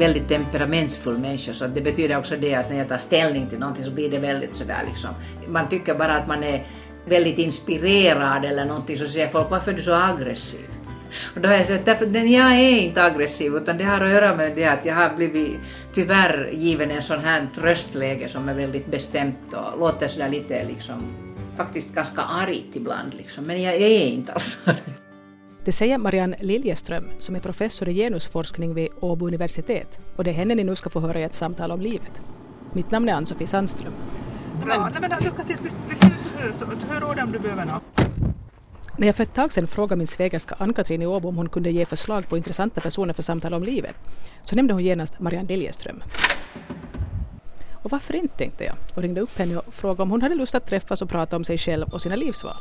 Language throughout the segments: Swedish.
väldigt temperamentsfull människa så det betyder också det att när jag tar ställning till någonting så blir det väldigt sådär liksom. Man tycker bara att man är väldigt inspirerad eller någonting så säger folk varför är du så aggressiv? Och då har jag sagt därför att jag är inte aggressiv utan det har att göra med det att jag har blivit tyvärr given en sån här tröstläge som är väldigt bestämt och låter sådär lite liksom faktiskt ganska argt ibland liksom men jag är inte alls arg. Det säger Marianne Liljeström som är professor i genusforskning vid Åbo universitet och det är henne ni nu ska få höra i ett samtal om livet. Mitt namn är Ann-Sofie Sandström. Bra, nej, men lycka till. Vi, vi så hör ordet om du behöver något. När jag för ett tag sedan frågade min svägerska Ann-Katrin i Åbo om hon kunde ge förslag på intressanta personer för samtal om livet så nämnde hon genast Marianne Liljeström. Och varför inte, tänkte jag och ringde upp henne och frågade om hon hade lust att träffas och prata om sig själv och sina livsval.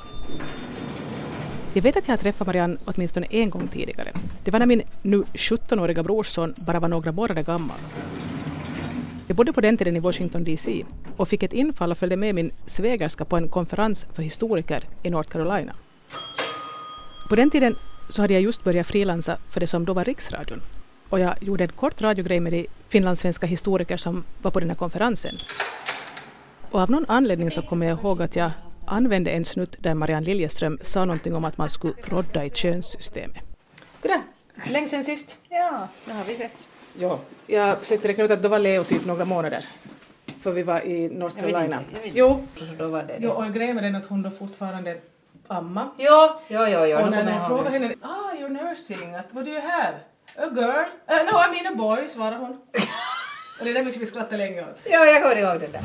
Jag vet att jag har träffat Marianne åtminstone en gång tidigare. Det var när min nu 17-åriga brorson bara var några månader gammal. Jag bodde på den tiden i Washington DC och fick ett infall och följde med min svägerska på en konferens för historiker i North Carolina. På den tiden så hade jag just börjat frilansa för det som då var Riksradion och jag gjorde en kort radiogrej med de finlandssvenska historiker som var på den här konferensen. Och av någon anledning så kommer jag ihåg att jag använde en snutt där Marianne Liljeström sa någonting om att man skulle rodda i könssystemet. Goddag! Länge sen sist. Ja, det har vi sett. Ja, jag försökte räkna ut att då var Leo typ några månader. För vi var i North Jag vet Carolina. inte, jag vet inte. Jo, Så då var det jo, och grejen med den att hon då fortfarande amma. Jo, jo, jo, jo, och när man frågar det. henne, ah you're nursing, att, what do you have? A girl? Uh, no, I mean a boy, svarar hon. och det är där mycket vi skrattar länge åt. Jo, jag kommer ihåg det där.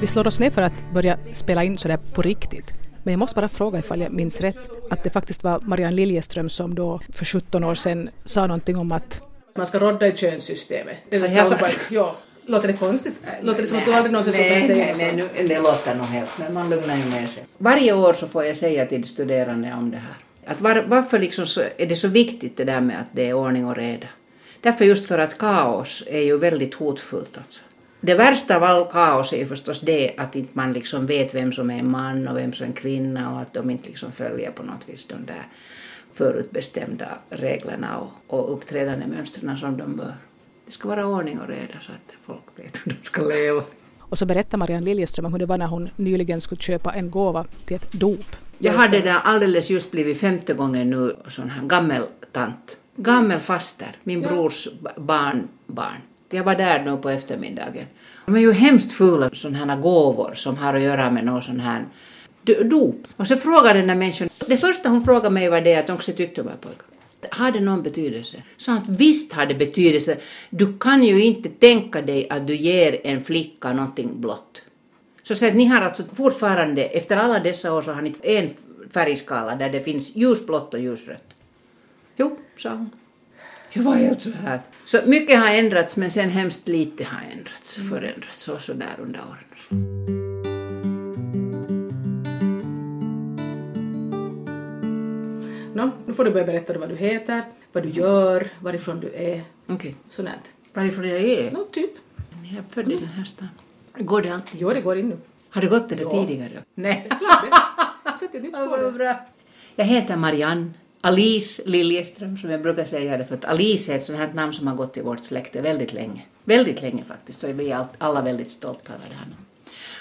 Vi slår oss ner för att börja spela in sådär på riktigt. Men jag måste bara fråga ifall jag minns rätt att det faktiskt var Marianne Liljeström som då för 17 år sedan sa någonting om att Man ska rodda i könssystemet. Det är Ja, jag. Låter det konstigt? Låter det som att du Nej, aldrig någonsin skulle nej, säga nej, nej, nu, det låter nog helt, men man lugnar ju ner sig. Varje år så får jag säga till de studerande om det här. Att var, varför liksom så, är det så viktigt det där med att det är ordning och reda? Därför just för att kaos är ju väldigt hotfullt alltså. Det värsta av all kaos är ju förstås det att inte man liksom vet vem som är en man och vem som är en kvinna och att de inte liksom följer på något vis de där förutbestämda reglerna och, och uppträdandemönstren som de bör. Det ska vara ordning och reda så att folk vet hur de ska leva. och så berättar Marianne Liljeström om hur det var när hon nyligen skulle köpa en gåva till ett dop. Jag hade där alldeles just blivit femte gången nu sån här gammeltant. Gammelfaster, min brors ba- barnbarn. Jag var där nu på eftermiddagen. De är ju hemskt fula sådana här gåvor som har att göra med någon sån här dop. Och så frågade den där människan, det första hon frågade mig var det att också tyckte var pojkar. Har det någon betydelse? Så att visst har det betydelse. Du kan ju inte tänka dig att du ger en flicka någonting blått. Så, så att ni har alltså fortfarande, efter alla dessa år så har ni en färgskala där det finns ljusblått och ljusrött. Jo, sa hon. Jag var helt så här. Så mycket har ändrats men sen hemskt lite har ändrats, förändrats och så där under åren. Nå, nu får du börja berätta vad du heter, vad du gör, varifrån du är, Okej, sånt. varifrån jag är? Nå, typ. Jag är född i den här stan. Går det alltid? Jo, det går in nu. Har det gått det Ja. tidigare? Nej. Sätt ett nytt spår. Jag heter Marianne Alice Liljeström som jag brukar säga det för att Alice är ett sånt här namn som har gått i vårt släkte väldigt länge. Väldigt länge faktiskt, så är vi alla väldigt stolta över det här namnet.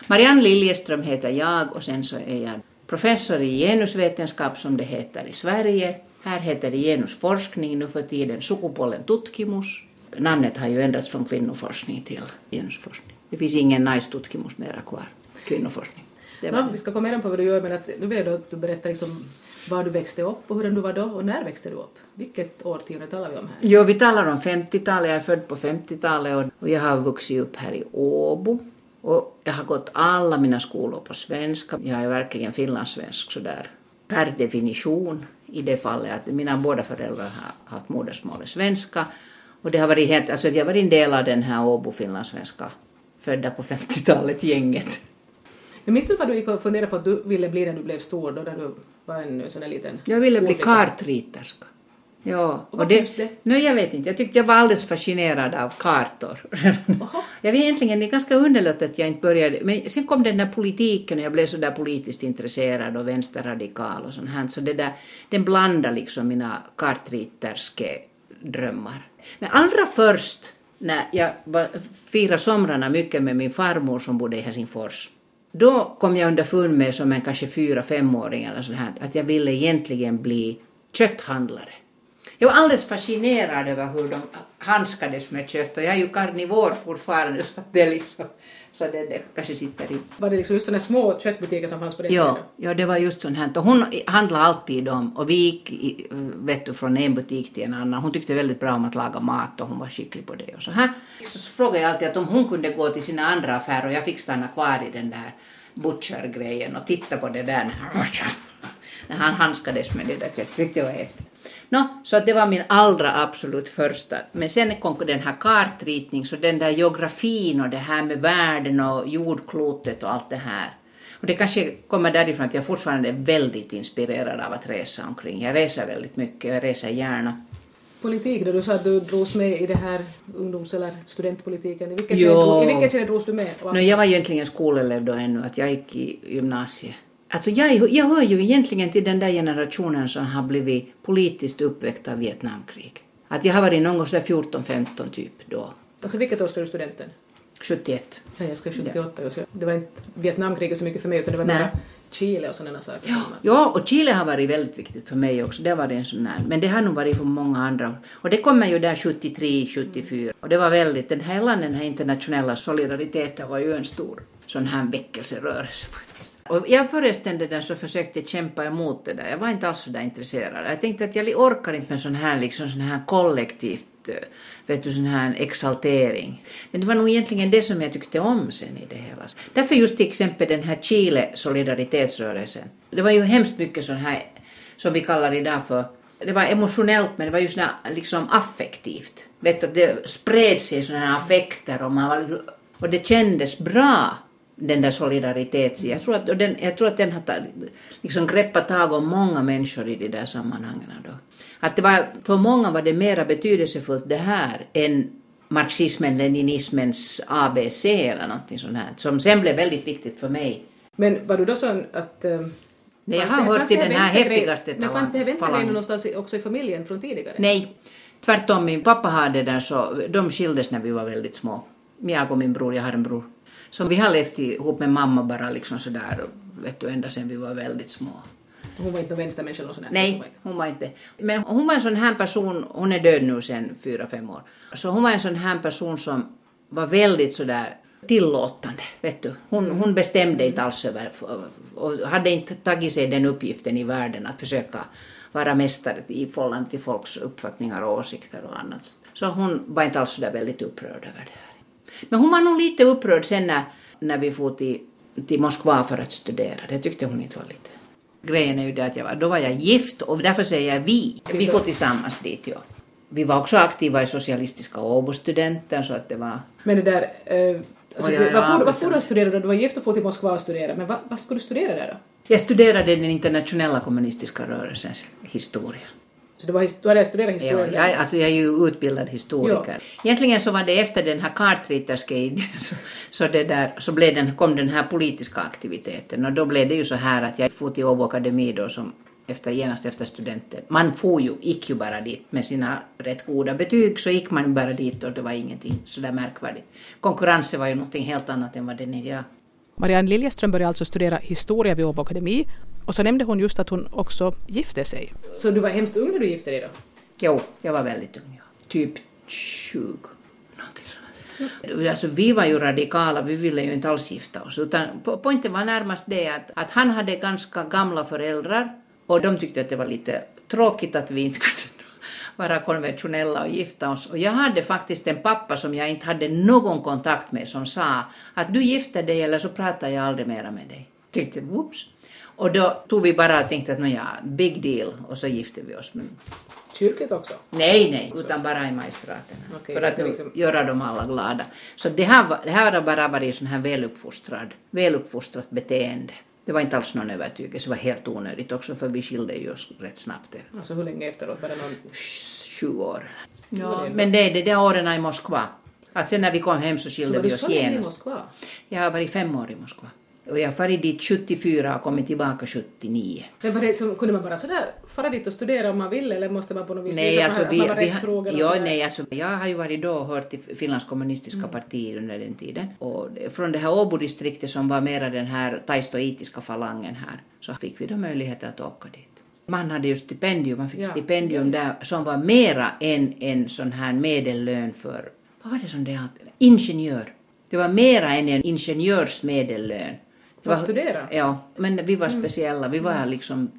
Marianne Liljeström heter jag och sen så är jag professor i genusvetenskap som det heter i Sverige. Här heter det genusforskning nu för tiden, sukupuolen tutkimus. Namnet har ju ändrats från kvinnoforskning till genusforskning. Det finns ingen nice tutkimus mera kvar, kvinnoforskning. Det var Nå, vi ska komma in på vad du gör, men att, nu vill jag då att du berättar liksom var du växte upp och hur du var då och när växte du upp? Vilket årtionde talar vi om här? Jo, vi talar om 50-talet. Jag är född på 50-talet och, och jag har vuxit upp här i Åbo. Och jag har gått alla mina skolor på svenska. Jag är verkligen finlandssvensk sådär per definition i det fallet att mina båda föräldrar har haft modersmålet svenska. Och det har varit helt, alltså jag har varit en del av den här Åbo finlandssvenska födda på 50-talet gänget. Jag minns du vad du gick och funderade på att du ville bli när du blev stor, då när du var en sån där liten Jag ville bli kartriterska. Ja, Och varför just det? No, jag vet inte, jag tyckte jag var alldeles fascinerad av kartor. jag vet egentligen, det är ganska underligt att jag inte började, men sen kom den där politiken och jag blev så där politiskt intresserad och vänsterradikal och sånt här, så det där, den blandade liksom mina kartriterske drömmar. Men allra först när jag var, firade somrarna mycket med min farmor som bodde i Helsingfors, då kom jag underfund med som en kanske fyra, femåring eller sånt här, att jag ville egentligen bli kötthandlare. Jag var alldeles fascinerad över hur de handskades med kött och jag är ju karnivor fortfarande så det liksom, så det, det kanske sitter i. Var det liksom just sådana små köttbutiker som fanns på den Ja, tiden? ja, det var just sånt här. Och hon handlade alltid om, och vi gick i, vet du, från en butik till en annan. Hon tyckte väldigt bra om att laga mat och hon var skicklig på det och så här. Så frågade jag alltid att om hon kunde gå till sina andra affärer och jag fick stanna kvar i den där butcher-grejen och titta på det där när han handskades med det där köttet. tyckte jag var häftigt. Nå, så att det var min allra absolut första. Men sen kom den här kartritning, så den där geografin och det här med världen och jordklotet och allt det här. Och det kanske kommer därifrån att jag fortfarande är väldigt inspirerad av att resa omkring. Jag reser väldigt mycket, jag reser gärna. Politik då, du sa att du drogs med i det här ungdoms eller studentpolitiken. I vilken Jo. skede drogs du med? No, jag var egentligen skolelev då ännu, att jag gick i gymnasiet. Alltså jag, jag hör ju egentligen till den där generationen som har blivit politiskt uppväckt av Vietnamkrig. Att jag har varit någon gång sådär 14-15 typ då. Alltså vilket år skrev du studenten? 71. Ja, jag skrev 78 just. Det var inte Vietnamkriget så mycket för mig utan det var mer Chile och sådana saker. Ja, och Chile har varit väldigt viktigt för mig också. Det har varit en sån här. Men det har nog varit för många andra. Och det kommer ju där 73, 74. Och det var väldigt, den här, hela den här internationella solidariteten var ju en stor sån här väckelserörelse på och jag föreställde den så försökte jag kämpa emot det där. Jag var inte alls så där intresserad. Jag tänkte att jag orkar inte med sån här, liksom sån här kollektivt eh, vet du, sån här exaltering. Men det var nog egentligen det som jag tyckte om sen i det hela. Därför just till exempel den här Chile solidaritetsrörelsen. Det var ju hemskt mycket sån här, som vi kallar idag för, det var emotionellt men det var ju sån här, liksom affektivt. Vet du, det spred sig såna här affekter och man var, liksom- och det kändes bra den där solidariteten. Jag tror att, och den, jag tror att den har liksom greppat tag om många människor i de där sammanhangen. Då. Att det var, för många var det mera betydelsefullt det här än marxismen, leninismens ABC eller någonting sånt här, som sen blev väldigt viktigt för mig. Men var du då sån att... Um, Nej, jag har hört till den här häftigaste Men fanns det här vänstergrejen någonstans också i familjen från tidigare? Nej, tvärtom. Min pappa hade där så, de skildes när vi var väldigt små. Jag och min bror, jag har en bror. Så vi har levt ihop med mamma bara liksom sådär, vet du, ända sedan vi var väldigt små. Hon var inte vänstermänniska eller något sånt där? Nej, hon var inte. Men hon var en sån här person, hon är död nu sedan fyra, fem år. Så hon var en sån här person som var väldigt sådär tillåtande, vet du. Hon, hon bestämde inte alls över, och hade inte tagit sig den uppgiften i världen att försöka vara mästare i förhållande till folks uppfattningar och åsikter och annat. Så hon var inte alls sådär väldigt upprörd över det. Men hon var nog lite upprörd sen när, när vi for till, till Moskva för att studera. Det tyckte hon inte var lite. Grejen är ju det att jag var, då var jag gift och därför säger jag vi. Vi får tillsammans dit, ja. Vi var också aktiva i Socialistiska Åbo-studenten så att det var... Men det där... Eh, alltså, oj, vad får du- vad får att studera då? Du var gift och for till Moskva och studera. Men vad, vad skulle du studera där då? Jag studerade den internationella kommunistiska rörelsens historia. Så du, var, du hade studerat Ja, historia? jag, alltså jag är ju utbildad historiker. Egentligen så var det efter den här kartritterska idén så, så, det där, så blev den, kom den här politiska aktiviteten och då blev det ju så här att jag for till Åbo Akademi då som efter, genast efter studenten. Man for ju, gick ju bara dit med sina rätt goda betyg så gick man bara dit och det var ingenting sådär märkvärdigt. Konkurrensen var ju någonting helt annat än vad den är idag. Marianne Liljeström började alltså studera historia vid Åbo Akademi och så nämnde hon just att hon också gifte sig. Så du var hemskt ung när du gifte dig då? Jo, jag var väldigt ung. Ja. Typ 20. någonting sånt. Alltså, vi var ju radikala, vi ville ju inte alls gifta oss. Utan po- poängen var närmast det att, att han hade ganska gamla föräldrar och de tyckte att det var lite tråkigt att vi inte kunde vara konventionella och gifta oss. Och jag hade faktiskt en pappa som jag inte hade någon kontakt med som sa att du gifter dig eller så pratar jag aldrig mera med dig. Tyckte, whoops. Och då tog vi bara och tänkte att nåja, big deal och så gifte vi oss. Men Kyrkligt också? Nej, nej, utan bara i magistraterna. Okej, för att nu liksom- göra dem alla glada. Så det här, var- det här har bara varit sån här väluppfostrad, väluppfostrat beteende. Det var inte alls någon övertygelse, det var helt onödigt också för vi skilde ju oss rätt snabbt. Alltså hur länge efteråt? Bara någon... 20 år. Ja, men det är de där åren i Moskva. Att sen när vi kom hem så Så skilde var vi du oss så länge i genast. Moskva? Jag har varit fem år i Moskva. Och jag farit dit 74 och kommit tillbaka 79. Men var det som, kunde man bara sådär fara dit och studera om man ville eller måste man på något vis Nej, visa alltså att vi, man var vi, rätt trogen ja, nej, alltså, jag har ju varit då och hört till Finlands kommunistiska parti under den tiden. Och från det här Åbo-distriktet som var mera den här taistoitiska falangen här så fick vi då möjlighet att åka dit. Man hade ju stipendium, man fick Ja. stipendium där som var mera än en sån här medellön för, vad var det som det hette? Ingenjör. Det var mera än en ingenjörs att studera? Ja, men vi var Mm. speciella, vi var liksom,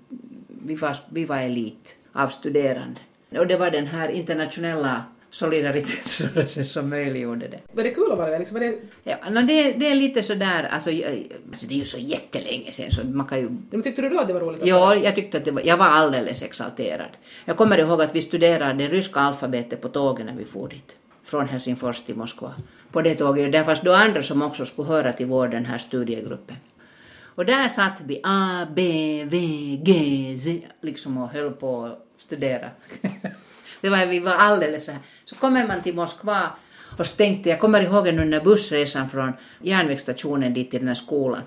vi var, vi var elit av studerande. Och det var den här internationella solidaritetsrörelsen som möjliggjorde det. Var det kul att vara där? Liksom, var det, Ja, no, det, det är lite sådär, alltså, jag- alltså det är ju så jättelänge sedan så man kan ju men tyckte du då att det var roligt? Ja, jag tyckte att det var, jag var alldeles exalterad. Jag kommer ihåg att vi studerade det ryska alfabetet på tåget när vi for dit. Från Helsingfors till Moskva. På det tåget, där fanns då andra som också skulle höra till vår den här studiegruppen. Och där satt vi A, B, V, G, Z liksom och höll på att studera. det var, vi var alldeles så här. Så kommer man till Moskva och så tänkte jag, kommer ihåg nu när bussresan från järnvägsstationen dit till den här skolan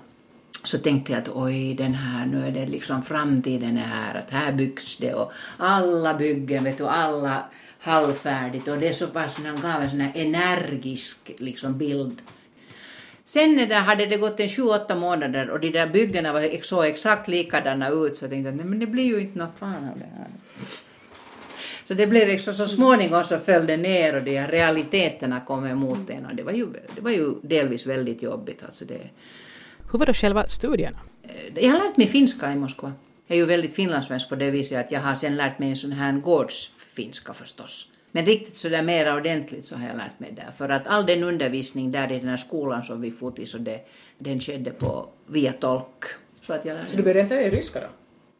så tänkte jag att oj, den här, nu är det liksom framtiden är här, att här byggs det och alla byggen, vet du, alla halvfärdigt och det är så pass, han gav en sån här energisk liksom bild. Sen när det hade det gått en 28 månader och de där byggena var så exakt likadana ut så jag tänkte jag nej men det blir ju inte något fan av det här. Så det blev liksom så småningom så föll det ner och de realiteterna kom emot en och det var ju, det var ju delvis väldigt jobbigt alltså det. Hur var då själva studierna? Jag har lärt mig finska i Moskva. Jag är ju väldigt finlandssvensk på det viset att jag har sen lärt mig en sån här gårdsfinska förstås. Men riktigt så där mera ordentligt så har jag lärt mig där. För att all den undervisning där i den här skolan som vi for till så det, den skedde på, via tolk. Så att jag lärde Så du började inte i ryska då?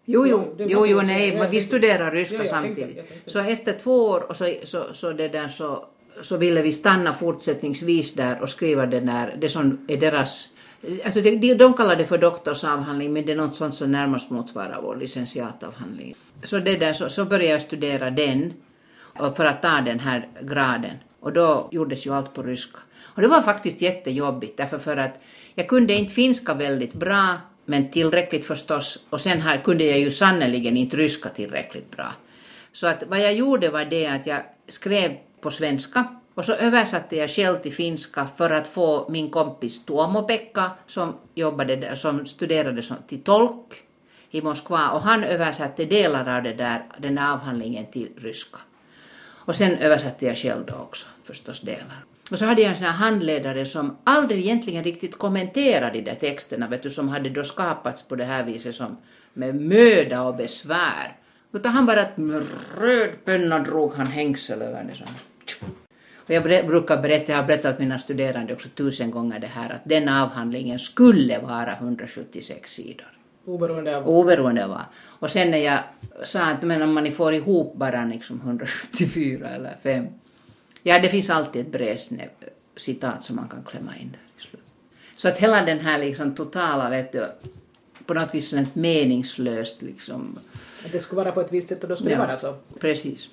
Jo, jo, Ja, det jo, jo nej, men vi studerar ryska Ja, jag tänkte- samtidigt. jag tänkte- Så efter två år och så, så, så, det där, så, så ville vi stanna fortsättningsvis där och skriva den där, det som är deras Alltså de, de, de kallar det för doktorsavhandling men det är något sånt som närmast motsvarar vår licentiatavhandling. Så, det där, så, så började jag studera den för att ta den här graden. Och då gjordes ju allt på ryska. Och det var faktiskt jättejobbigt därför för att jag kunde inte finska väldigt bra men tillräckligt förstås och sen här kunde jag ju sannerligen inte ryska tillräckligt bra. Så att vad jag gjorde var det att jag skrev på svenska och så översatte jag själv till finska för att få min kompis Tuomo-Pekka som, jobbade som studerade som, till tolk i Moskva och han översatte delar av det där, den där avhandlingen till ryska. Och sen översatte jag själv då också förstås delar. Och så hade jag en sån här handledare som aldrig egentligen riktigt kommenterade de där texterna, vet du, som hade då skapats på det här viset som med möda och besvär. Utan han bara med röd penna drog han hängsel över det så här. Och jag brukar berätta, jag har berättat mina studerande också tusen gånger det här, att den avhandlingen skulle vara 176 sidor. Oberoende av... Oberoende av vad. Och sen när jag sa att men om man får ihop bara liksom 174 eller 5. Ja, det finns alltid ett Brezhnev citat som man kan klämma in där i slutet. Så att hela den här liksom totala, vet du, på något vis sånt meningslöst liksom. Att det skulle vara på ett visst sätt och då skulle det vara så. Precis.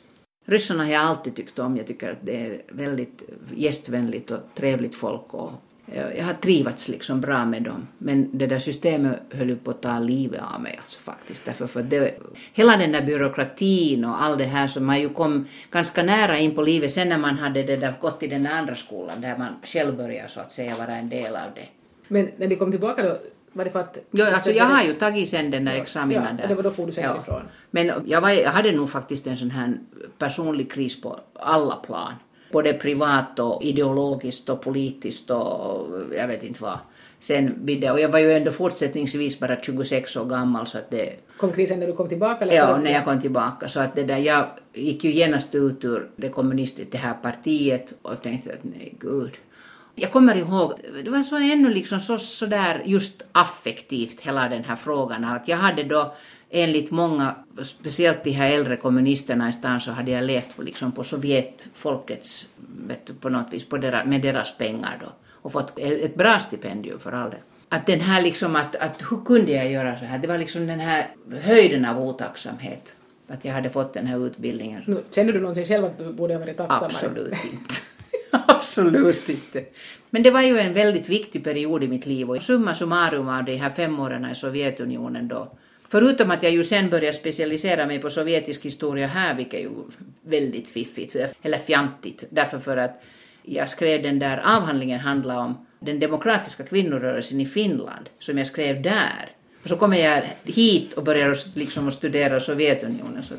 Ryssarna har jag alltid tyckt om. Jag tycker att det är väldigt gästvänligt och trevligt folk. Och jag jag har trivats liksom bra med dem. Men det där systemet höll ju på att ta livet av mig alltså faktiskt. Därför för det, hela den där byråkratin och allt det här som man ju kom ganska nära in på livet sen när man hade det där, gått i den där andra skolan där man själv började så att säga vara en del av det. Men när de kom tillbaka då, var det för att... Jo, alltså jag har ju tagit sen den där examinen ja, där. det var då for du sen ifrån. Men jag, var, jag hade nog faktiskt en sån här personlig kris på alla plan. Både privat och ideologiskt och politiskt och jag vet inte vad. Sen vid det, och jag var ju ändå fortsättningsvis bara 26 år gammal så att det, Kom krisen när du kom tillbaka? Eller ja, när jag kom tillbaka. Så att det där, jag gick ju genast ut ur det kommunistiska, det här partiet och tänkte att nej gud. Jag kommer ihåg, det var så ännu liksom så, så där just affektivt hela den här frågan att jag hade då enligt många, speciellt de här äldre kommunisterna i stan så hade jag levt på, liksom på Sovjetfolkets, vet du, på något vis, på deras, med deras pengar då och fått ett bra stipendium för all det. Att den här liksom att, att hur kunde jag göra så här? Det var liksom den här höjden av otacksamhet. Att jag hade fått den här utbildningen. Nu, Känner du någonsin själv att du borde ha varit tacksammare? Absolut inte. Absolut inte. Men det var ju en väldigt viktig period i mitt liv och summa summarum av de här fem åren i Sovjetunionen då. Förutom att jag ju sen började specialisera mig på sovjetisk historia här, vilket är ju väldigt fiffigt, eller fjantigt, därför för att jag skrev den där avhandlingen handla om den demokratiska kvinnorörelsen i Finland, som jag skrev där. Och så kommer jag hit och börjar liksom studera Sovjetunionen. Så.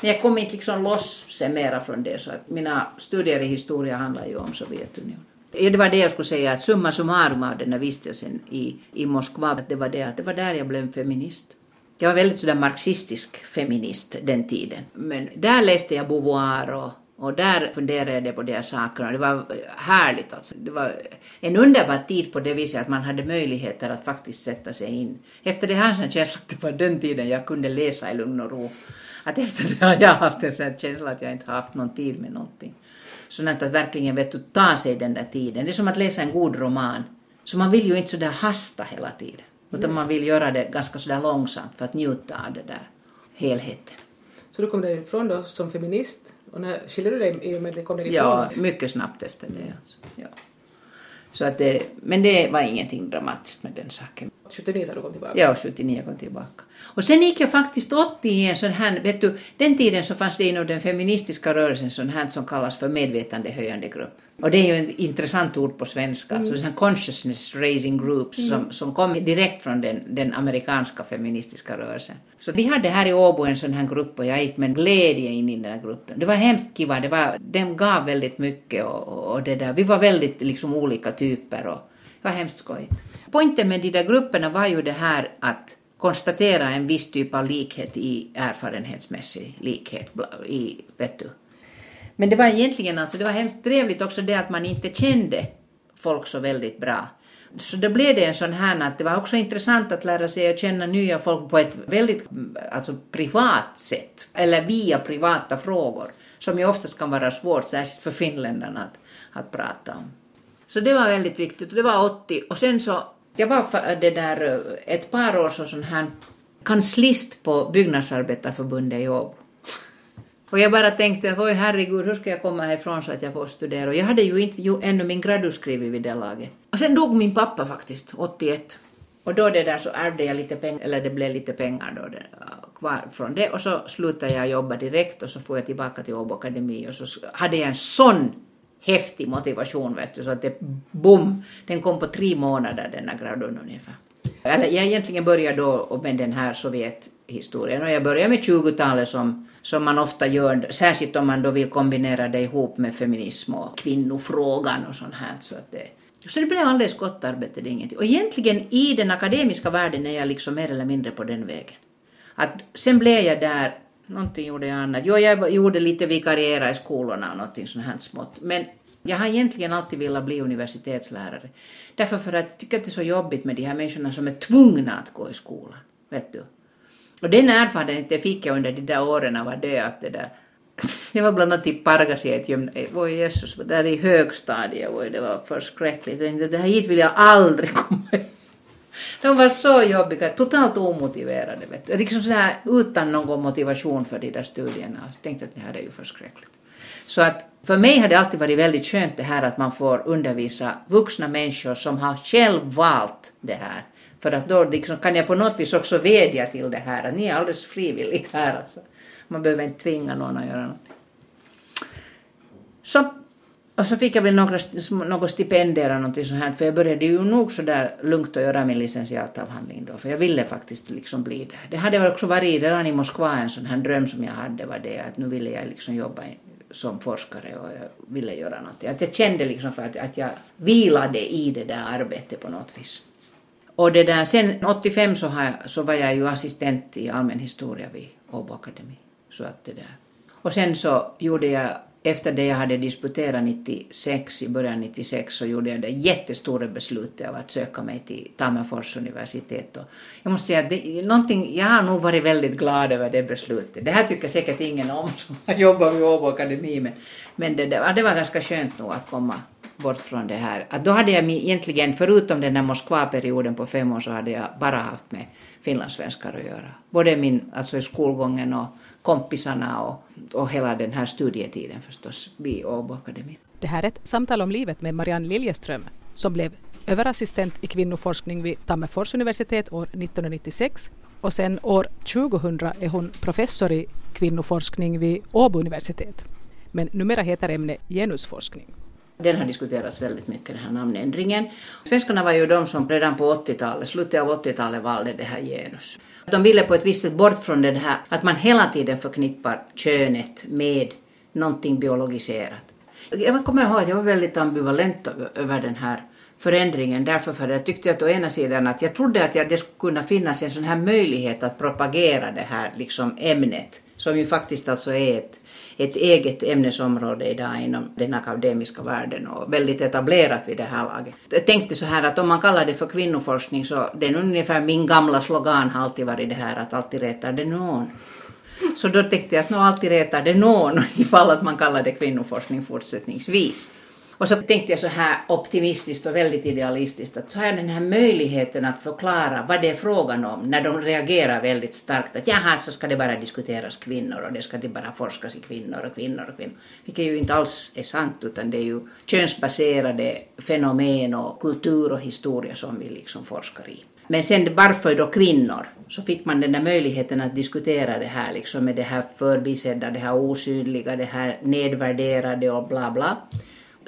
Men jag kom inte liksom loss sen mera från det, så att mina studier i historia handlar ju om Sovjetunionen. Det var det jag skulle säga, att summa summarum av den här vistelsen i, i Moskva, det var det att det var där jag blev feminist. Jag var väldigt sådär marxistisk feminist den tiden. Men där läste jag Beauvoir och och där funderade jag på de här sakerna. Det var härligt alltså. Det var en underbar tid på det viset att man hade möjligheter att faktiskt sätta sig in. Efter det här så känslan att det var den tiden jag kunde läsa i lugn och ro. Att efter det har jag haft en sån känsla att jag inte har haft någon tid med någonting. Sådant att verkligen vet du, ta sig den där tiden. Det är som att läsa en god roman. Så man vill ju inte sådär hasta hela tiden. Utan man vill göra det ganska sådär långsamt för att njuta av det där helheten. Så du kom därifrån då som feminist och när skiljer du dig i och med att det kom därifrån? Ja, mycket snabbt efter det. Alltså. Ja. Så att det, men det var ingenting dramatiskt med den saken. 79 sa du kom tillbaka? Ja, 79 kom tillbaka. Och sen gick jag faktiskt 80 i en sån här, vet du, den tiden så fanns det inom den feministiska rörelsen sån här som kallas för medvetandehöjande grupp. Och det är ju ett intressant ord på svenska, mm. alltså consciousness raising groups mm. som, som kom direkt från den, den amerikanska feministiska rörelsen. Så vi hade här i Åbo en sån här grupp och jag gick med glädje in i den här gruppen. Det var hemskt kiva, det var, den gav väldigt mycket och, och det där. Vi var väldigt liksom olika typer och det var hemskt skojigt. Poängen med de där grupperna var ju det här att konstatera en viss typ av likhet i erfarenhetsmässig likhet i, vet du, men det var egentligen alltså, det var hemskt trevligt också det att man inte kände folk så väldigt bra. Så då blev det en sån här att det var också intressant att lära sig att känna nya folk på ett väldigt alltså, privat sätt, eller via privata frågor, som ju oftast kan vara svårt, särskilt för finländarna, att, att prata om. Så det var väldigt viktigt, det var 80, och sen så, jag var det där eh, ett par år som sån här kanslist på Byggnadsarbetarförbundet i Åbo. Och jag bara tänkte oj herregud, hur ska jag komma härifrån så att jag får studera? Och jag hade ju inte ju ännu min gradus skrivit vid det laget. Och sen dog min pappa faktiskt, 81. Och då det där så ärvde jag lite pengar, eller det blev lite pengar då det, kvar från det. Och så slutade jag jobba direkt och så får jag tillbaka till Åbo Akademi och så hade jag en sån häftig motivation vet du, så att det bom, den kom på tre månader denna gradun ungefär. Eller jag egentligen började då med den här Sovjethistorien och jag började med 20-talet som som man ofta gör, särskilt om man då vill kombinera det ihop med feminism och kvinnofrågan och sånt här. Så, att det, så det blev alldeles gott arbete, det är ingenting. Och egentligen i den akademiska världen är jag liksom mer eller mindre på den vägen. Att sen blev jag där, någonting gjorde jag annat. Jo, jag gjorde lite vikariera i skolorna och någonting sånt här smått. Men jag har egentligen alltid velat bli universitetslärare. Därför för att jag tycker att det är så jobbigt med de här människorna som är tvungna att gå i skolan. Vet du? Och den erfarenheten fick jag under de där åren var det att det där jag var bland annat i Pargasiet, oj Jesus, där i högstadiet, oj, det var förskräckligt. Det här hit vill jag aldrig komma de var så jobbiga, totalt omotiverade, vet du. Liksom sådär utan någon motivation för de där studierna. Jag tänkte att det här är ju förskräckligt. Så att för mig har det alltid varit väldigt skönt det här att man får undervisa vuxna människor som har själv valt det här. För att då liksom kan jag på något vis också vädja till det här att ni är alldeles frivilligt här alltså. Man behöver inte tvinga någon att göra någonting. Så, och så fick jag väl några, något stipendier eller någonting sånt här för jag började ju nog så där lugnt att göra min licentiatavhandling då för jag ville faktiskt liksom bli det. Det hade också varit redan i Moskva en sån här dröm som jag hade var det att nu ville jag liksom jobba som forskare och jag ville göra någonting. Att jag kände liksom för att, att jag vilade i det där arbetet på något vis. Och det där, sen 85 så, har, så var jag ju assistent i allmän historia vid Åbo Akademi. Så att det där. Och sen så gjorde jag, efter det jag hade disputerat 96, i början 96, så gjorde jag det jättestora beslutet av att söka mig till Tammerfors universitet. Och jag måste säga att det, någonting, jag har nog varit väldigt glad över det beslutet. Det här tycker säkert ingen om som har jobbat vid Åbo Akademi, men, men det, det, det var ganska skönt nog att komma bort från det här. Att då hade jag egentligen, förutom den där Moskva-perioden på fem år, så hade jag bara haft med finlandssvenskar att göra. Både min, alltså i skolgången och kompisarna och, och hela den här studietiden förstås vid Åbo Akademi. Det här är ett samtal om livet med Marianne Liljeström som blev överassistent i kvinnoforskning vid Tammerfors universitet år 1996 och sen år 2000 är hon professor i kvinnoforskning vid Åbo universitet. Men numera heter ämnet genusforskning. Den har diskuterats väldigt mycket, den här namnändringen. Svenskarna var ju de som redan på 80-talet, slutet av 80-talet valde det här genus. De ville på ett visst sätt bort från det här att man hela tiden förknippar könet med någonting biologiserat. Jag kommer ihåg att jag var väldigt ambivalent över den här förändringen därför för jag tyckte att å ena sidan att jag trodde att det skulle kunna finnas en sån här möjlighet att propagera det här liksom ämnet som ju faktiskt alltså är ett, ett eget ämnesområde idag inom den akademiska världen och väldigt etablerat vid det här laget. Jag tänkte så här att om man kallar det för kvinnoforskning så det är ungefär min gamla slogan har alltid varit det här att alltid retar det någon. Så då tänkte jag att nog alltid retar det någon ifall att man kallar det kvinnoforskning fortsättningsvis. Och så tänkte jag så här optimistiskt och väldigt idealistiskt att så har jag den här möjligheten att förklara vad det är frågan om när de reagerar väldigt starkt att jaha så ska det bara diskuteras kvinnor och det ska det bara forskas i kvinnor och kvinnor och kvinnor. Vilket ju inte alls är sant utan det är ju könsbaserade fenomen och kultur och historia som vi liksom forskar i. Men sen varför då kvinnor? Så fick man den där möjligheten att diskutera det här liksom med det här förbisedda, det här osynliga, det här nedvärderade och bla bla.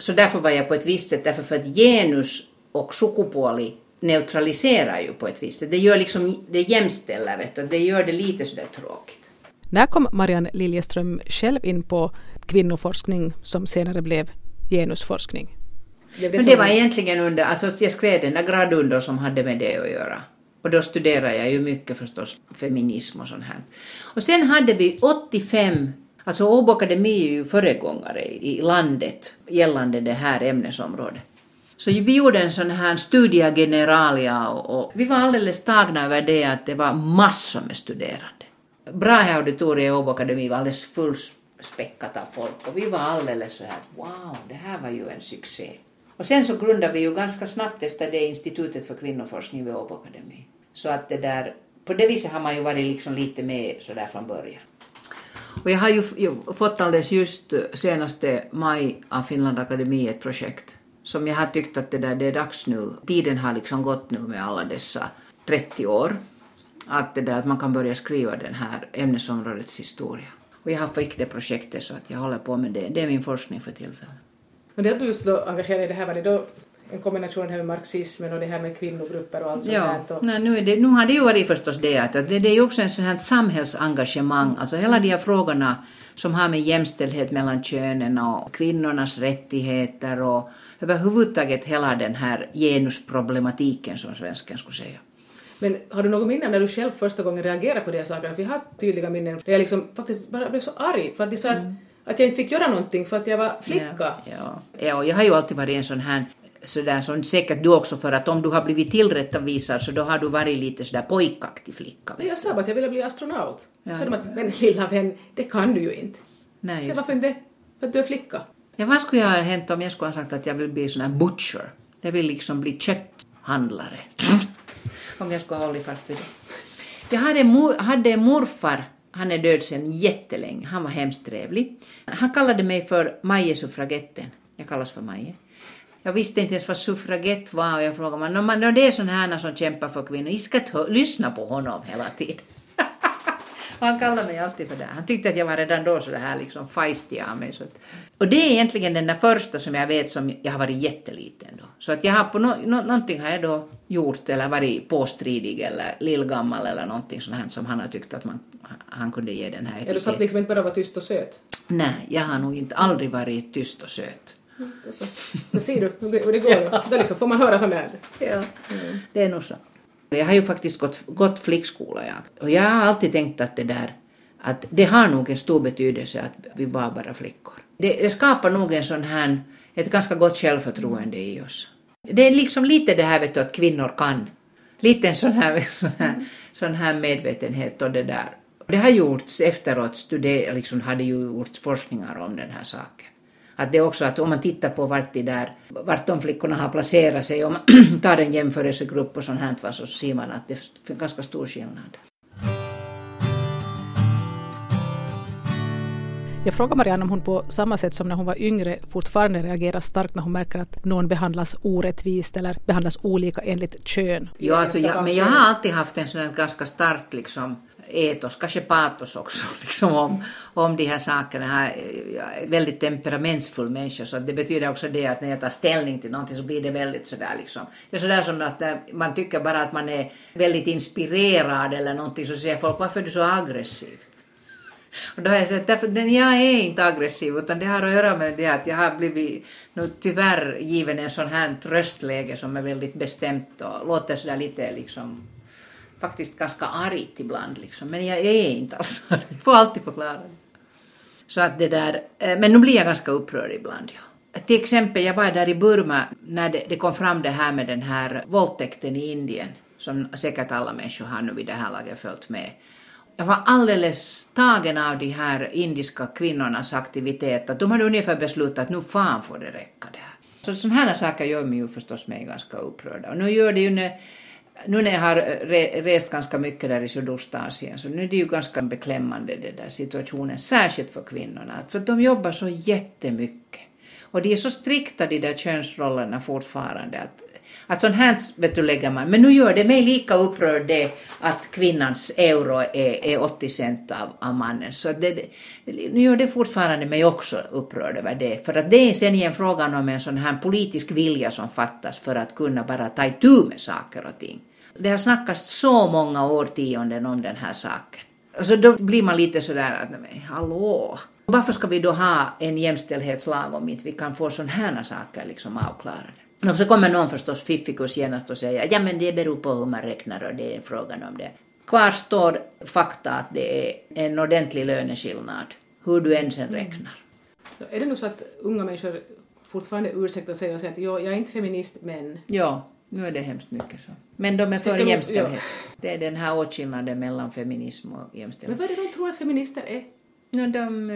Så därför var jag på ett visst sätt, därför för att genus och sukupuoli neutraliserar ju på ett visst sätt. Det gör liksom, det jämställer, vet du, det gör det lite sådär tråkigt. När kom Marianne Liljeström själv in på kvinnoforskning som senare blev genusforskning? Men det var egentligen under, alltså jag skrev den där gradunden som hade med det att göra. Och då studerade jag ju mycket förstås feminism och sånt här. Och sen hade vi 85 Alltså Åbo Akademi är ju föregångare i landet gällande det här ämnesområdet. Så vi gjorde en sån här studia generalia och, och vi var alldeles tagna över det att det var massor med studerande. Brahe auditoriet i Åbo Akademi var alldeles fullspäckat av folk och vi var alldeles så här wow, det här var ju en succé. Och sen så grundade vi ju ganska snabbt efter det Institutet för kvinnoforskning vid Åbo Akademi. Så att det där, på det viset har man ju varit liksom lite med sådär från början. Och jag har ju fått alldeles just senaste maj av Finland Akademi ett projekt som jag har tyckt att det, där, det är dags nu. Tiden har liksom gått nu med alla dessa 30 år. Att, det där, att man kan börja skriva den här ämnesområdets historia. Och jag har fick det projektet så att jag håller på med det. Det är min forskning för tillfället. Men det att du just då engagerade i det här, var det då en kombination här med marxismen och det här med kvinnogrupper och allt sånt ja, där. Och... Nej, nu, det, nu har det ju varit förstås det att det, det är ju också en sån här samhällsengagemang, alltså hela de här frågorna som har med jämställdhet mellan könen och kvinnornas rättigheter och överhuvudtaget hela den här genusproblematiken som svensken skulle säga. Men har du något minne när du själv första gången reagerade på de här sakerna? För jag har tydliga minnen där jag liksom faktiskt bara blev så arg för att de sa mm. att jag inte fick göra någonting för att jag var flicka. Ja, ja. ja jag har ju alltid varit en sån här sådär som säkert du också för att om du har blivit tillrättavisad så då har du varit lite sådär pojkaktig flicka. Jag sa bara att jag ville bli astronaut. Ja, så de att men lilla vän, det kan du ju inte. Nej, så varför inte? För att du är flicka. Ja, vad skulle jag ha hänt om jag skulle ha sagt att jag vill bli sån här butcher? Jag vill liksom bli kötthandlare. om jag skulle ha hållit fast vid det. Jag hade, mor, hade en morfar, han är död sedan jättelänge, han var hemskt trevlig. Han kallade mig för Maje suffragetten. Jag kallas för Maje. Jag visste inte ens vad suffragett var och jag frågade man, no, man, det är sådana här som kämpar för kvinnor, jag ska lyssna på honom hela tiden. han kallade mig alltid för det. Han tyckte att jag var redan då så här liksom feisty av mig. Så att, och det är egentligen den där första som jag vet som jag har varit jätteliten då. Så att jag har på no, no, någonting har jag då gjort eller varit påstridig eller lillgammal eller någonting sånt här som han har tyckt att man, han kunde ge den här. Är du satt liksom inte bara vara tyst och söt? Nej, jag har nog inte aldrig varit tyst och söt. Så, då ser du hur det går. Ja. Då liksom får man höra sånt där. Ja, mm. det är nog så. Jag har ju faktiskt gått, gått flickskola jag. Och jag har alltid tänkt att det där att det har nog en stor betydelse att vi var bara flickor. Det, det skapar nog en sån här, ett ganska gott självförtroende i oss. Det är liksom lite det här vet du, att kvinnor kan. Lite en sån här, sån här, sån här medvetenhet och det där. Det har gjorts efteråt, studer, liksom hade ju gjorts forskningar om den här saken. Att det är också att om man tittar på vart, de där, vart de flickorna har placerat sig, om man tar en jämförelsegrupp och sånt här, så ser man att det är ganska stor skillnad. Jag frågar Marianne om hon på samma sätt som när hon var yngre fortfarande reagerar starkt när hon märker att någon behandlas orättvist eller behandlas olika enligt kön. Ja, alltså, jag, men jag har alltid haft en sån ganska stark liksom, etos, kanske patos också, liksom om, om de här sakerna. Jag är väldigt temperamentsfull människa så det betyder också det att när jag tar ställning till någonting så blir det väldigt sådär liksom. Det är sådär som att eh, man tycker bara att man är väldigt inspirerad eller någonting så säger folk varför är du så aggressiv? Och då har jag sagt därför den jag är inte aggressiv utan det har att göra med det att jag har blivit nu tyvärr given en sån här tröstläge som är väldigt bestämt och låter sådär lite liksom faktiskt ganska argt ibland liksom. Men jag är inte alls arg. Jag får alltid förklara det. Så att det där, eh, men nu blir jag ganska upprörd ibland ja. Till exempel, jag var där i Burma när det, det kom fram det här med den här våldtäkten i Indien som säkert alla människor har nu vid det här laget följt med. Jag var alldeles tagen av de här indiska kvinnornas aktivitet, att de hade ungefär beslutat att nu fan får det räcka det här. Så sådana här saker gör mig ju förstås mig ganska upprörd. Och nu gör det ju när, nu när jag har rest ganska mycket där i Sydostasien så nu är det ju ganska beklämmande den där situationen, särskilt för kvinnorna, för de jobbar så jättemycket. Och de är så strikta de där könsrollerna fortfarande att att sånt här vet du, lägger man. Men nu gör det mig lika upprörd det att kvinnans euro är, är 80 cent av, av mannen. Så det, nu gör det fortfarande mig också upprörd över det. För att det är sen igen frågan om en sån här politisk vilja som fattas för att kunna bara ta itu med saker och ting. Det har snackats så många årtionden om den här saken. Så då blir man lite sådär att, nej, hallå, varför ska vi då ha en jämställdhetslag om inte vi kan få sådana här saker liksom avklarade? Och så kommer någon förstås fiffikus genast och säger ja men det beror på hur man räknar och det är frågan om det. Kvar står fakta att det är en ordentlig löneskillnad, hur du än sen räknar. Mm. Är det nog så att unga människor fortfarande ursäktar sig och säger att jag är inte feminist men... Ja, nu är det hemskt mycket så. Men de är för jämställdhet. Ja. Det är den här åtskillnaden mellan feminism och jämställdhet. Men vad är det de tror att feminister är? No, de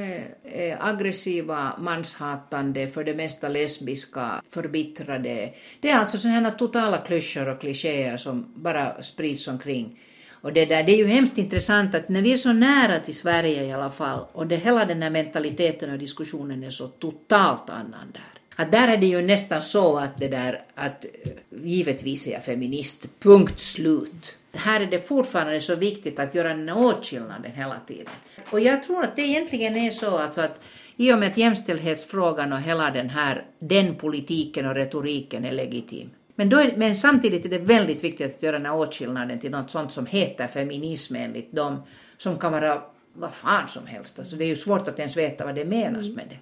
är aggressiva, manshatande, för det mesta lesbiska, förbittrade. Det är alltså sådana totala klyschor och klichéer som bara sprids omkring. Och det, där, det är ju hemskt intressant att när vi är så nära till Sverige i alla fall och det, hela den här mentaliteten och diskussionen är så totalt annan där. Att där är det ju nästan så att det där att givetvis är jag feminist, punkt slut här är det fortfarande så viktigt att göra den här åtskillnaden hela tiden. Och jag tror att det egentligen är så alltså att i och med att jämställdhetsfrågan och hela den här, den politiken och retoriken är legitim. Men, är, men samtidigt är det väldigt viktigt att göra den här åtskillnaden till något sånt som heter feminism enligt dem som kan vara vad fan som helst. Alltså det är ju svårt att ens veta vad det menas med det.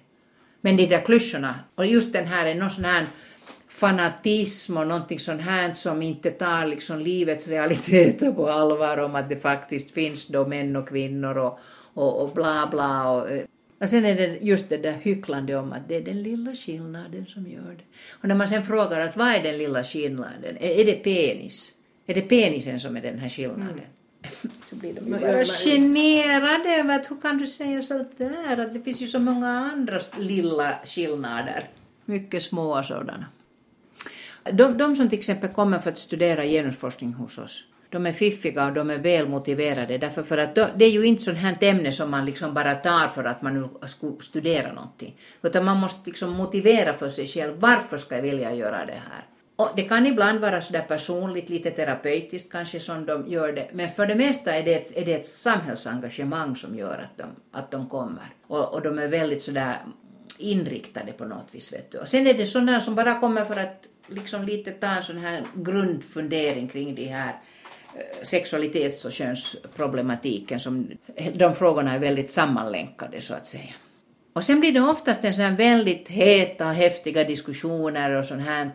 Men de där klyschorna, och just den här är någon sån här fanatism och någonting sånt här som inte tar liksom livets realiteter på allvar om att det faktiskt finns då män och kvinnor och, och, och bla bla. Och, eh. och sen är det just det där hycklande om att det är den lilla skillnaden som gör det. Och när man sen frågar att vad är den lilla skillnaden? Är, är det penis? Är det penisen som är den här skillnaden? Mm. så blir de ju bara generade över att hur kan du säga så där? Att det finns ju så många andra lilla skillnader. Mycket små sådana. De, de som till exempel kommer för att studera genusforskning hos oss, de är fiffiga och de är väl motiverade därför för att det är ju inte sånt här ämne som man liksom bara tar för att man nu ska studera någonting. Utan man måste liksom motivera för sig själv varför ska jag vilja göra det här. Och det kan ibland vara sådär personligt, lite terapeutiskt kanske som de gör det, men för det mesta är det ett, är det ett samhällsengagemang som gör att de, att de kommer. Och, och de är väldigt sådär inriktade på något vis. Vet du. Och sen är det sådana som bara kommer för att liksom lite ta en sån här grundfundering kring de här eh, sexualitets och könsproblematiken. Som, de frågorna är väldigt sammanlänkade så att säga. Och sen blir det oftast en sån här väldigt heta och häftiga diskussioner och sånt här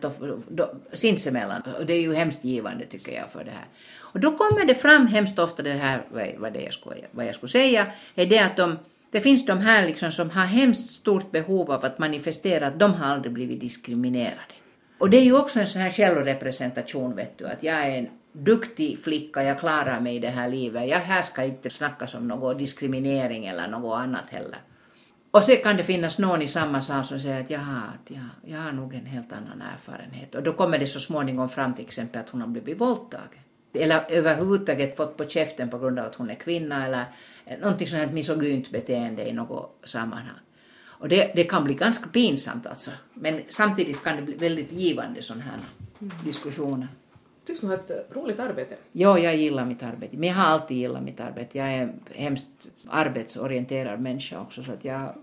sinsemellan. Och det är ju hemskt givande tycker jag för det här. Och då kommer det fram hemskt ofta det här, vad, det jag, skulle, vad jag skulle säga, är det att de, det finns de här liksom som har hemskt stort behov av att manifestera att de har aldrig blivit diskriminerade. Och det är ju också en sån här självrepresentation, vet du, att jag är en duktig flicka, jag klarar mig i det här livet. Jag här ska inte snackas om någon diskriminering eller något annat heller. Och så kan det finnas någon i samma sal som säger att jaha, att jag, jag har nog en helt annan erfarenhet. Och då kommer det så småningom fram till exempel att hon har blivit våldtagen. eller överhuvudtaget fått på käften på grund av att hon är kvinna eller någonting sånt här misogynt beteende i något sammanhang. Och det, det kan bli ganska pinsamt alltså, men samtidigt kan det bli väldigt givande sådana här diskussioner. Tycks du ha ett roligt arbete? Jo, jag gillar mitt arbete, men jag har alltid gillat mitt arbete. Jag är en hemskt arbetsorienterad människa också, så att jag,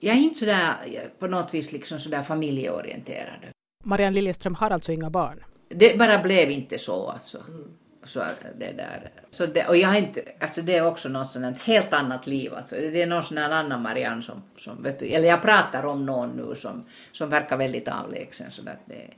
jag är inte sådär på något vis liksom sådär familjeorienterad. Marianne Liljeström har alltså inga barn. Det bara blev inte så alltså. Mm. Så det där. Så det, och jag har inte, alltså det är också något sånt helt annat liv alltså. Det är någon sån här annan Marianne som, som vet du, eller jag pratar om någon nu som, som verkar väldigt avlägsen så att det.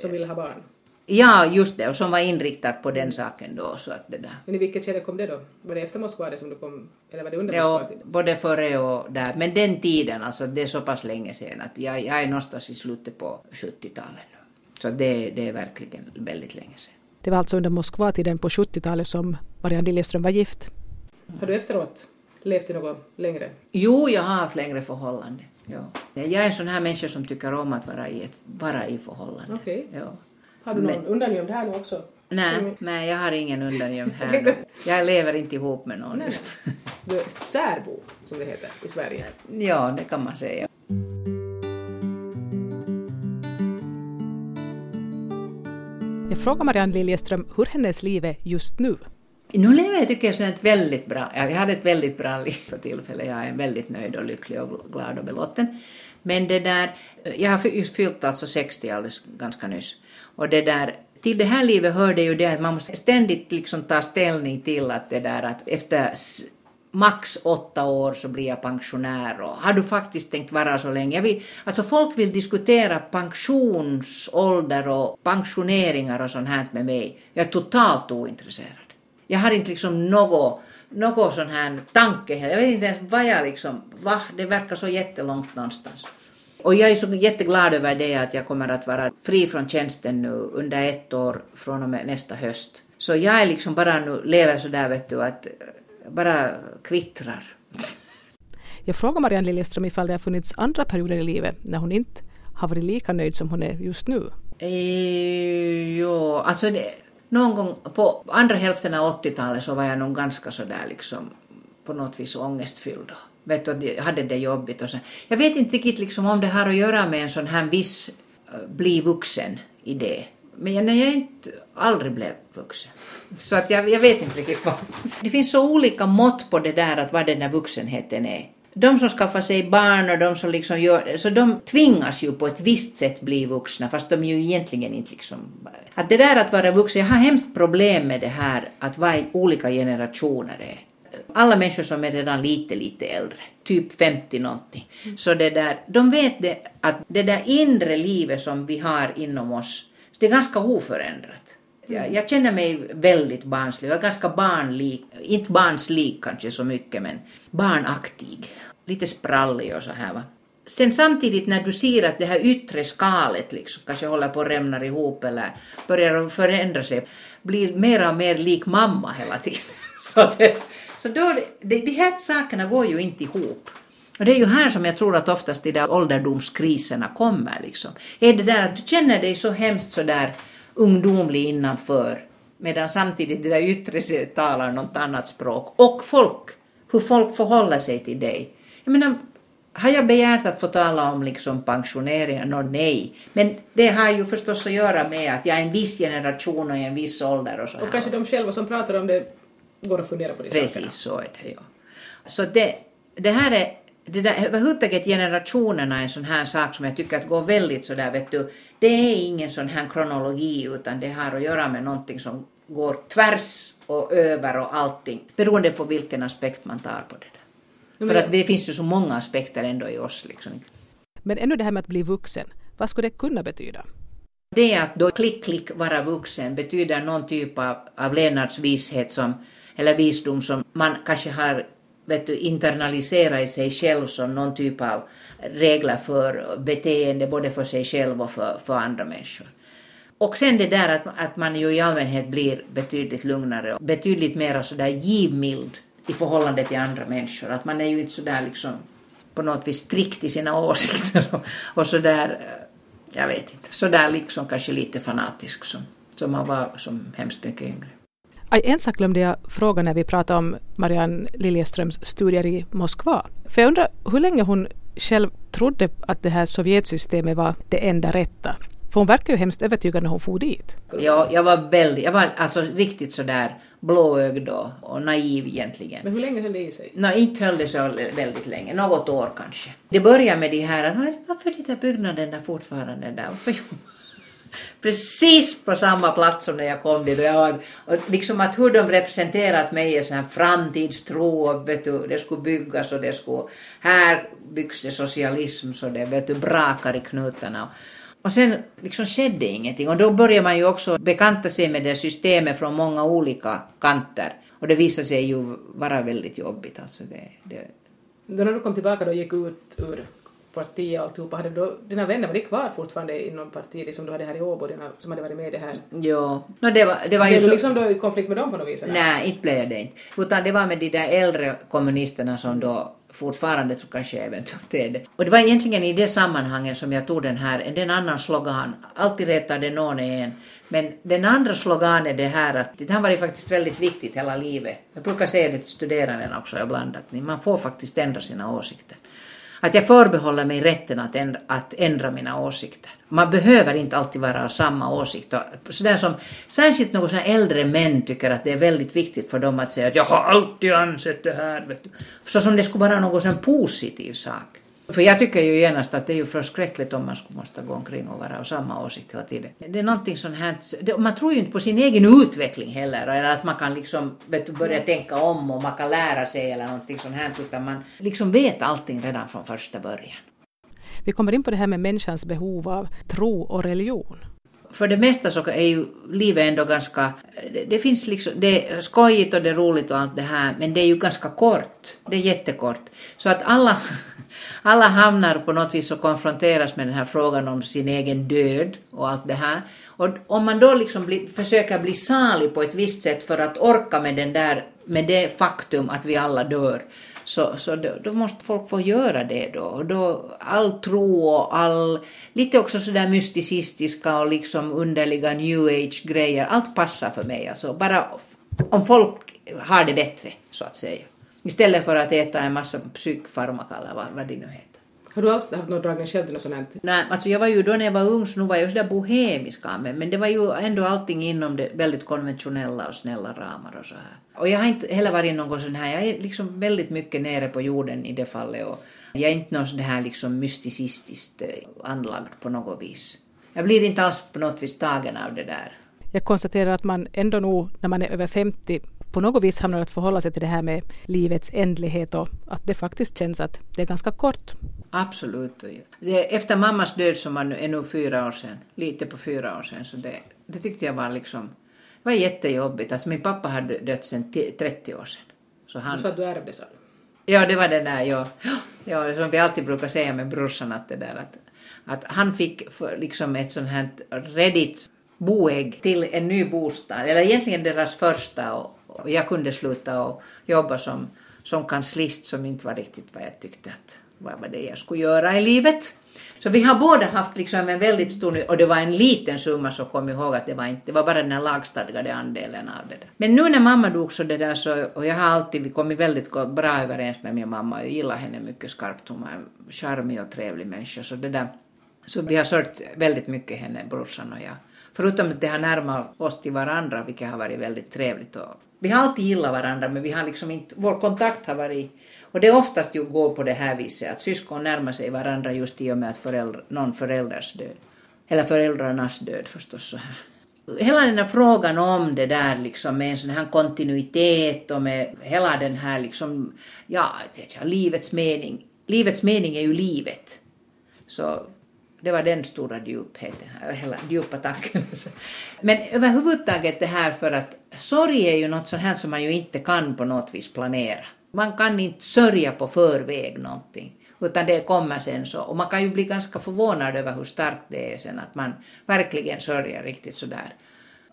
Som vill ha barn? Ja, just det, och som var inriktad på den saken då. Så att det där. Men i vilket skede kom det då? Var det efter Moskva det som du kom, eller var det under ja, Moskva? både före och där. Men den tiden, alltså det är så pass länge sedan att jag, jag är någonstans i slutet på 70-talet nu. Så det, det är verkligen väldigt länge sedan. Det var alltså under Moskva-tiden på 70-talet som Marianne Liljeström var gift. Har du efteråt levt i något längre? Jo, jag har haft längre förhållande. Ja. Jag är en sån här människa som tycker om att vara i, ett, vara i förhållande. Okay. Ja. Har du någon Men, undangömd här nu också? Nej, mm. nej, jag har ingen undangömd här. jag lever inte ihop med någon nej, just. Du är särbo, som det heter i Sverige. Ja, det kan man säga. Jag frågar Marianne Liljeström hur hennes liv är just nu. Nu lever jag tycker jag ett väldigt bra, jag hade ett väldigt bra liv för tillfället. Jag är väldigt nöjd och lycklig och glad och belåten. Men det där, jag har fyllt alltså 60 alldeles ganska nyss. Och det där, till det här livet hör det ju det att man måste ständigt liksom ta ställning till att det där att efter max åtta år så blir jag pensionär och har du faktiskt tänkt vara så länge? Jag vill, alltså folk vill diskutera pensionsålder och pensioneringar och sånt här med mig. Jag är totalt ointresserad. Jag har inte liksom något, något sån här tanke, jag vet inte ens vad jag liksom, va? Det verkar så jättelångt någonstans. Och jag är så jätteglad över det att jag kommer att vara fri från tjänsten nu under ett år från och med nästa höst. Så jag är liksom bara nu, lever så där vet du att bara kvittrar. Jag frågar Marianne Liljeström ifall det har funnits andra perioder i livet när hon inte har varit lika nöjd som hon är just nu. Eh, jo, alltså det, någon gång på andra hälften av 80-talet så var jag nog ganska sådär liksom på något vis ångestfylld. Vet du, jag hade det jobbigt och så. Jag vet inte riktigt liksom om det har att göra med en sån här viss eh, bli vuxen idé. Men när jag inte aldrig blev vuxen. Så att jag, jag vet inte riktigt vad. Det finns så olika mått på det där att vad den där vuxenheten är. De som skaffar sig barn och de som liksom gör så de tvingas ju på ett visst sätt bli vuxna fast de ju egentligen inte liksom... Att det där att vara vuxen, jag har hemskt problem med det här att vad olika generationer är. Alla människor som är redan lite, lite äldre, typ 50 någonting, så det där, de vet det att det där inre livet som vi har inom oss, det är ganska oförändrat. Jag, jag känner mig väldigt barnslig, jag är ganska barnlik, inte barnslig kanske så mycket men barnaktig, lite sprallig och så här va. Sen samtidigt när du ser att det här yttre skalet liksom kanske håller på att rämna ihop eller börjar förändra sig, blir mer och mer lik mamma hela tiden. Så, det, så då, det, de här sakerna går ju inte ihop. Och det är ju här som jag tror att oftast de där ålderdomskriserna kommer. Liksom. Är det där att du känner dig så hemskt så där ungdomlig innanför medan samtidigt det där yttre talar något annat språk. Och folk, hur folk förhåller sig till dig. Jag menar, har jag begärt att få tala om liksom pensioneringar? No, nej. Men det har ju förstås att göra med att jag är en viss generation och i en viss ålder och så Och kanske de själva som pratar om det går att fundera på de Precis sakerna. så är det, ja. Så det, det här är det där, överhuvudtaget generationerna är en sån här sak som jag tycker att går väldigt sådär, vet du, det är ingen sån här kronologi utan det har att göra med någonting som går tvärs och över och allting, beroende på vilken aspekt man tar på det För att det finns ju så många aspekter ändå i oss liksom. Men ännu det här med att bli vuxen, vad skulle det kunna betyda? Det att då klick, klick vara vuxen betyder någon typ av, av levnadsvishet som, eller visdom som man kanske har vet du, internalisera i sig själv som någon typ av regler för beteende både för sig själv och för, för andra människor. Och sen det där att, att man ju i allmänhet blir betydligt lugnare och betydligt mer sådär givmild i förhållande till andra människor. Att man är ju inte sådär liksom på något vis strikt i sina åsikter och, och sådär, eh, jag vet inte, sådär liksom kanske lite fanatisk som, som man var som hemskt mycket yngre. Aj, en sak glömde jag fråga när vi pratade om Marianne Liljeströms studier i Moskva. För jag undrar hur länge hon själv trodde att det här Sovjetsystemet var det enda rätta. För hon verkar ju hemskt övertygad när hon for dit. Ja, jag var väldigt, jag var alltså riktigt sådär blåögd och, och naiv egentligen. Men hur länge höll det i sig? Nå, inte höll det så väldigt länge, något år kanske. Det började med de här, varför är de där byggnaderna fortfarande där? Varför precis på samma plats som när jag kom dit. Och, jag var, och liksom att hur de representerat mig sån här framtidstro och vet du, det skulle byggas och det skulle, här byggs det socialism så det vet du, brakar i knutarna. Och sen liksom skedde ingenting och då börjar man ju också bekanta sig med det systemet från många olika kanter. Och det visade sig ju vara väldigt jobbigt. Alltså det, det... Då när du kom tillbaka och gick ut ur partiet och alltihopa, hade då, dina vänner var de kvar fortfarande inom partiet liksom du hade här i Åbo, dina, som hade varit med i det här? Jo, no, det var, det var blev ju du så... liksom då i konflikt med dem på något vis? eller? Nej, inte blev jag det inte. Utan det var med de där äldre kommunisterna som då fortfarande så kanske jag eventuellt är det. Och det var egentligen i det sammanhanget som jag tog den här, en annan slogan, alltid retade det någon en. Men den andra sloganen är det här att det har varit faktiskt väldigt viktigt hela livet. Jag brukar säga det till studerande också ibland att man får faktiskt ändra sina åsikter. Att jag förbehåller mig rätten att ändra, att ändra mina åsikter. Man behöver inte alltid vara av samma åsikt. Sådär som, särskilt någon sån äldre män tycker att det är väldigt viktigt för dem att säga att jag har alltid ansett det här. Vet du. Så som det skulle vara någon sån positiv sak. För jag tycker ju genast att det är ju förskräckligt om man skulle måste gå omkring och vara av samma åsikt hela tiden. Det är någonting sånt här, man tror ju inte på sin egen utveckling heller, eller att man kan liksom vet du, börja tänka om och man kan lära sig eller någonting sånt här, utan man liksom vet allting redan från första början. Vi kommer in på det här med människans behov av tro och religion. För det mesta så är ju livet ändå ganska, det, det finns liksom, det är skojigt och det är roligt och allt det här, men det är ju ganska kort. Det är jättekort. Så att alla, alla hamnar på något vis och konfronteras med den här frågan om sin egen död och allt det här. Och om man då liksom bli, försöker bli salig på ett visst sätt för att orka med den där, med det faktum att vi alla dör, så, så då, då måste folk få göra det då. Då. All tro och all, lite också sådär mysticistiska och liksom underliga new age-grejer, allt passar för mig. Alltså bara om folk har det bättre, så att säga. Istället för att äta en massa psykfarmaka eller vad, vad det nu heter. Har du alls haft någon dragning själv till något sånt här? Nej, alltså jag var ju då när jag var ung så nu var jag sådär bohemisk av mig, men det var ju ändå allting inom det väldigt konventionella och snälla ramar och så här. Och jag har inte heller varit någon sån här, jag är liksom väldigt mycket nere på jorden i det fallet och jag är inte någon sån här liksom mysticistiskt eh, anlagd på något vis. Jag blir inte alls på något vis tagen av det där. Jag konstaterar att man ändå nog när man är över 50 på något vis hamnar att förhålla sig till det här med livets ändlighet och att det faktiskt känns att det är ganska kort. Absolut. Det, efter mammas död som nu- är nu fyra år sedan, lite på fyra år sedan, så det, det tyckte jag var liksom, det var jättejobbigt. Alltså min pappa hade dött sedan ti- 30 år sedan. Så Du han, sa att du ärvde sa du? ja, det var det där, ja. ja. Som vi alltid brukar säga med brorsan att det där att, att han fick för, liksom ett sånt här redigt boägg till en ny bostad, eller egentligen deras första och, och jag kunde sluta och jobba som, som kanslist som inte var riktigt vad jag tyckte att vad var det jag skulle göra i livet. Så vi har båda haft liksom en väldigt stor, och det var en liten summa så kom ihåg att det var inte, det var bara den här lagstadgade andelen av det där. Men nu när mamma dog så det där så, och jag har alltid, vi kommit väldigt bra överens med min mamma, jag gillar henne mycket skarpt, hon var en charmig och trevlig människa så det där, så vi har sört väldigt mycket henne, brorsan och jag. Förutom att det har närmat oss till varandra, vilket har varit väldigt trevligt. Och vi har alltid gillat varandra, men vi har liksom inte, vår kontakt har varit... Och det är oftast ju går på det här viset, att syskon närmar sig varandra just i och med att föräldrar, någon förälders död. Eller föräldrarnas död förstås så här. Hela den här frågan om det där liksom med en sån här kontinuitet och med hela den här liksom, ja, vet jag, livets mening. Livets mening är ju livet. Så det var den stora djupheten, eller djupa tanken. Men överhuvudtaget det här för att sorg är ju något sånt här som man ju inte kan på något vis planera. Man kan inte sörja på förväg någonting, utan det kommer sen så. Och man kan ju bli ganska förvånad över hur starkt det är sen, att man verkligen sörjer riktigt sådär.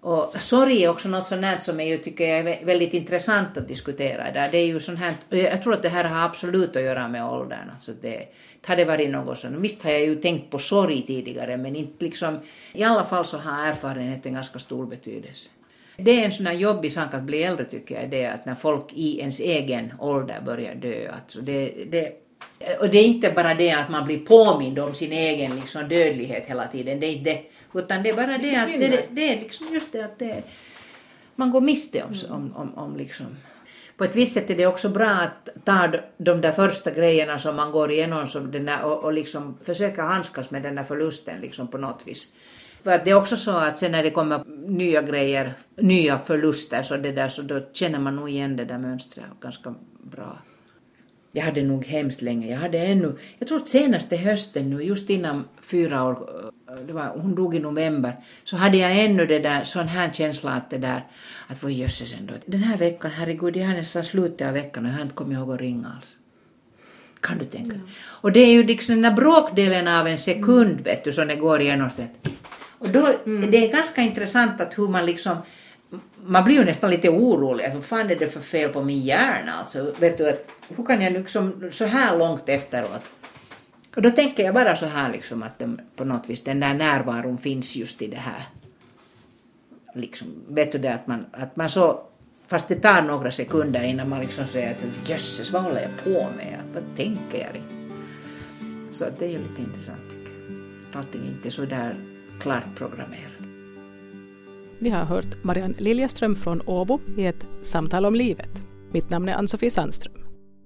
Och sorg är också något sånt som jag tycker är väldigt intressant att diskutera där. Det är ju sånt här, jag tror att det här har absolut att göra med åldern. Alltså det, det varit något sånt, visst har jag ju tänkt på sorg tidigare men inte liksom, i alla fall så har erfarenheten ganska stor betydelse. Det är en sån här jobbig sak att bli äldre tycker jag, det att när folk i ens egen ålder börjar dö. Alltså det, det, och det är inte bara det att man blir påmind om sin egen liksom dödlighet hela tiden, det är inte utan det är bara det, att det, det, är liksom just det att det, man går miste om, om, om, om liksom på ett visst sätt är det också bra att ta de där första grejerna som man går igenom som den där, och, och liksom försöka handskas med den där förlusten liksom på något vis. För att det är också så att sen när det kommer nya grejer, nya förluster, så, det där, så då känner man nog igen det där mönstret ganska bra. Jag hade nog hemskt länge. Jag hade ännu, jag tror senaste hösten nu, just innan fyra år, det var, hon dog i november, så hade jag ännu det där, sån här känsla att det där, att vad jösses ändå, den här veckan, herregud, jag har nästan slutet av veckan och jag har inte kommit ihåg att ringa alls. Kan du tänka? Mm. Och det är ju liksom den där bråkdelen av en sekund, mm. vet du, som det går igenom. Och då, mm. det är ganska intressant att hur man liksom man blir ju nästan lite orolig, alltså, vad fan är det för fel på min hjärna? Alltså, vet du, att, hur kan jag liksom så här långt efteråt? Och då tänker jag bara så här liksom att den, på något vis den där närvaron finns just i det här. Liksom, vet du det att man, att man så, fast det tar några sekunder innan man liksom säger att jösses vad håller jag på med? Vad tänker jag? Så det är ju lite intressant tycker jag. Allting är inte så där klart programmerat. Ni har hört Marianne Liljeström från Åbo i ett samtal om livet. Mitt namn är Ann-Sofie Sandström.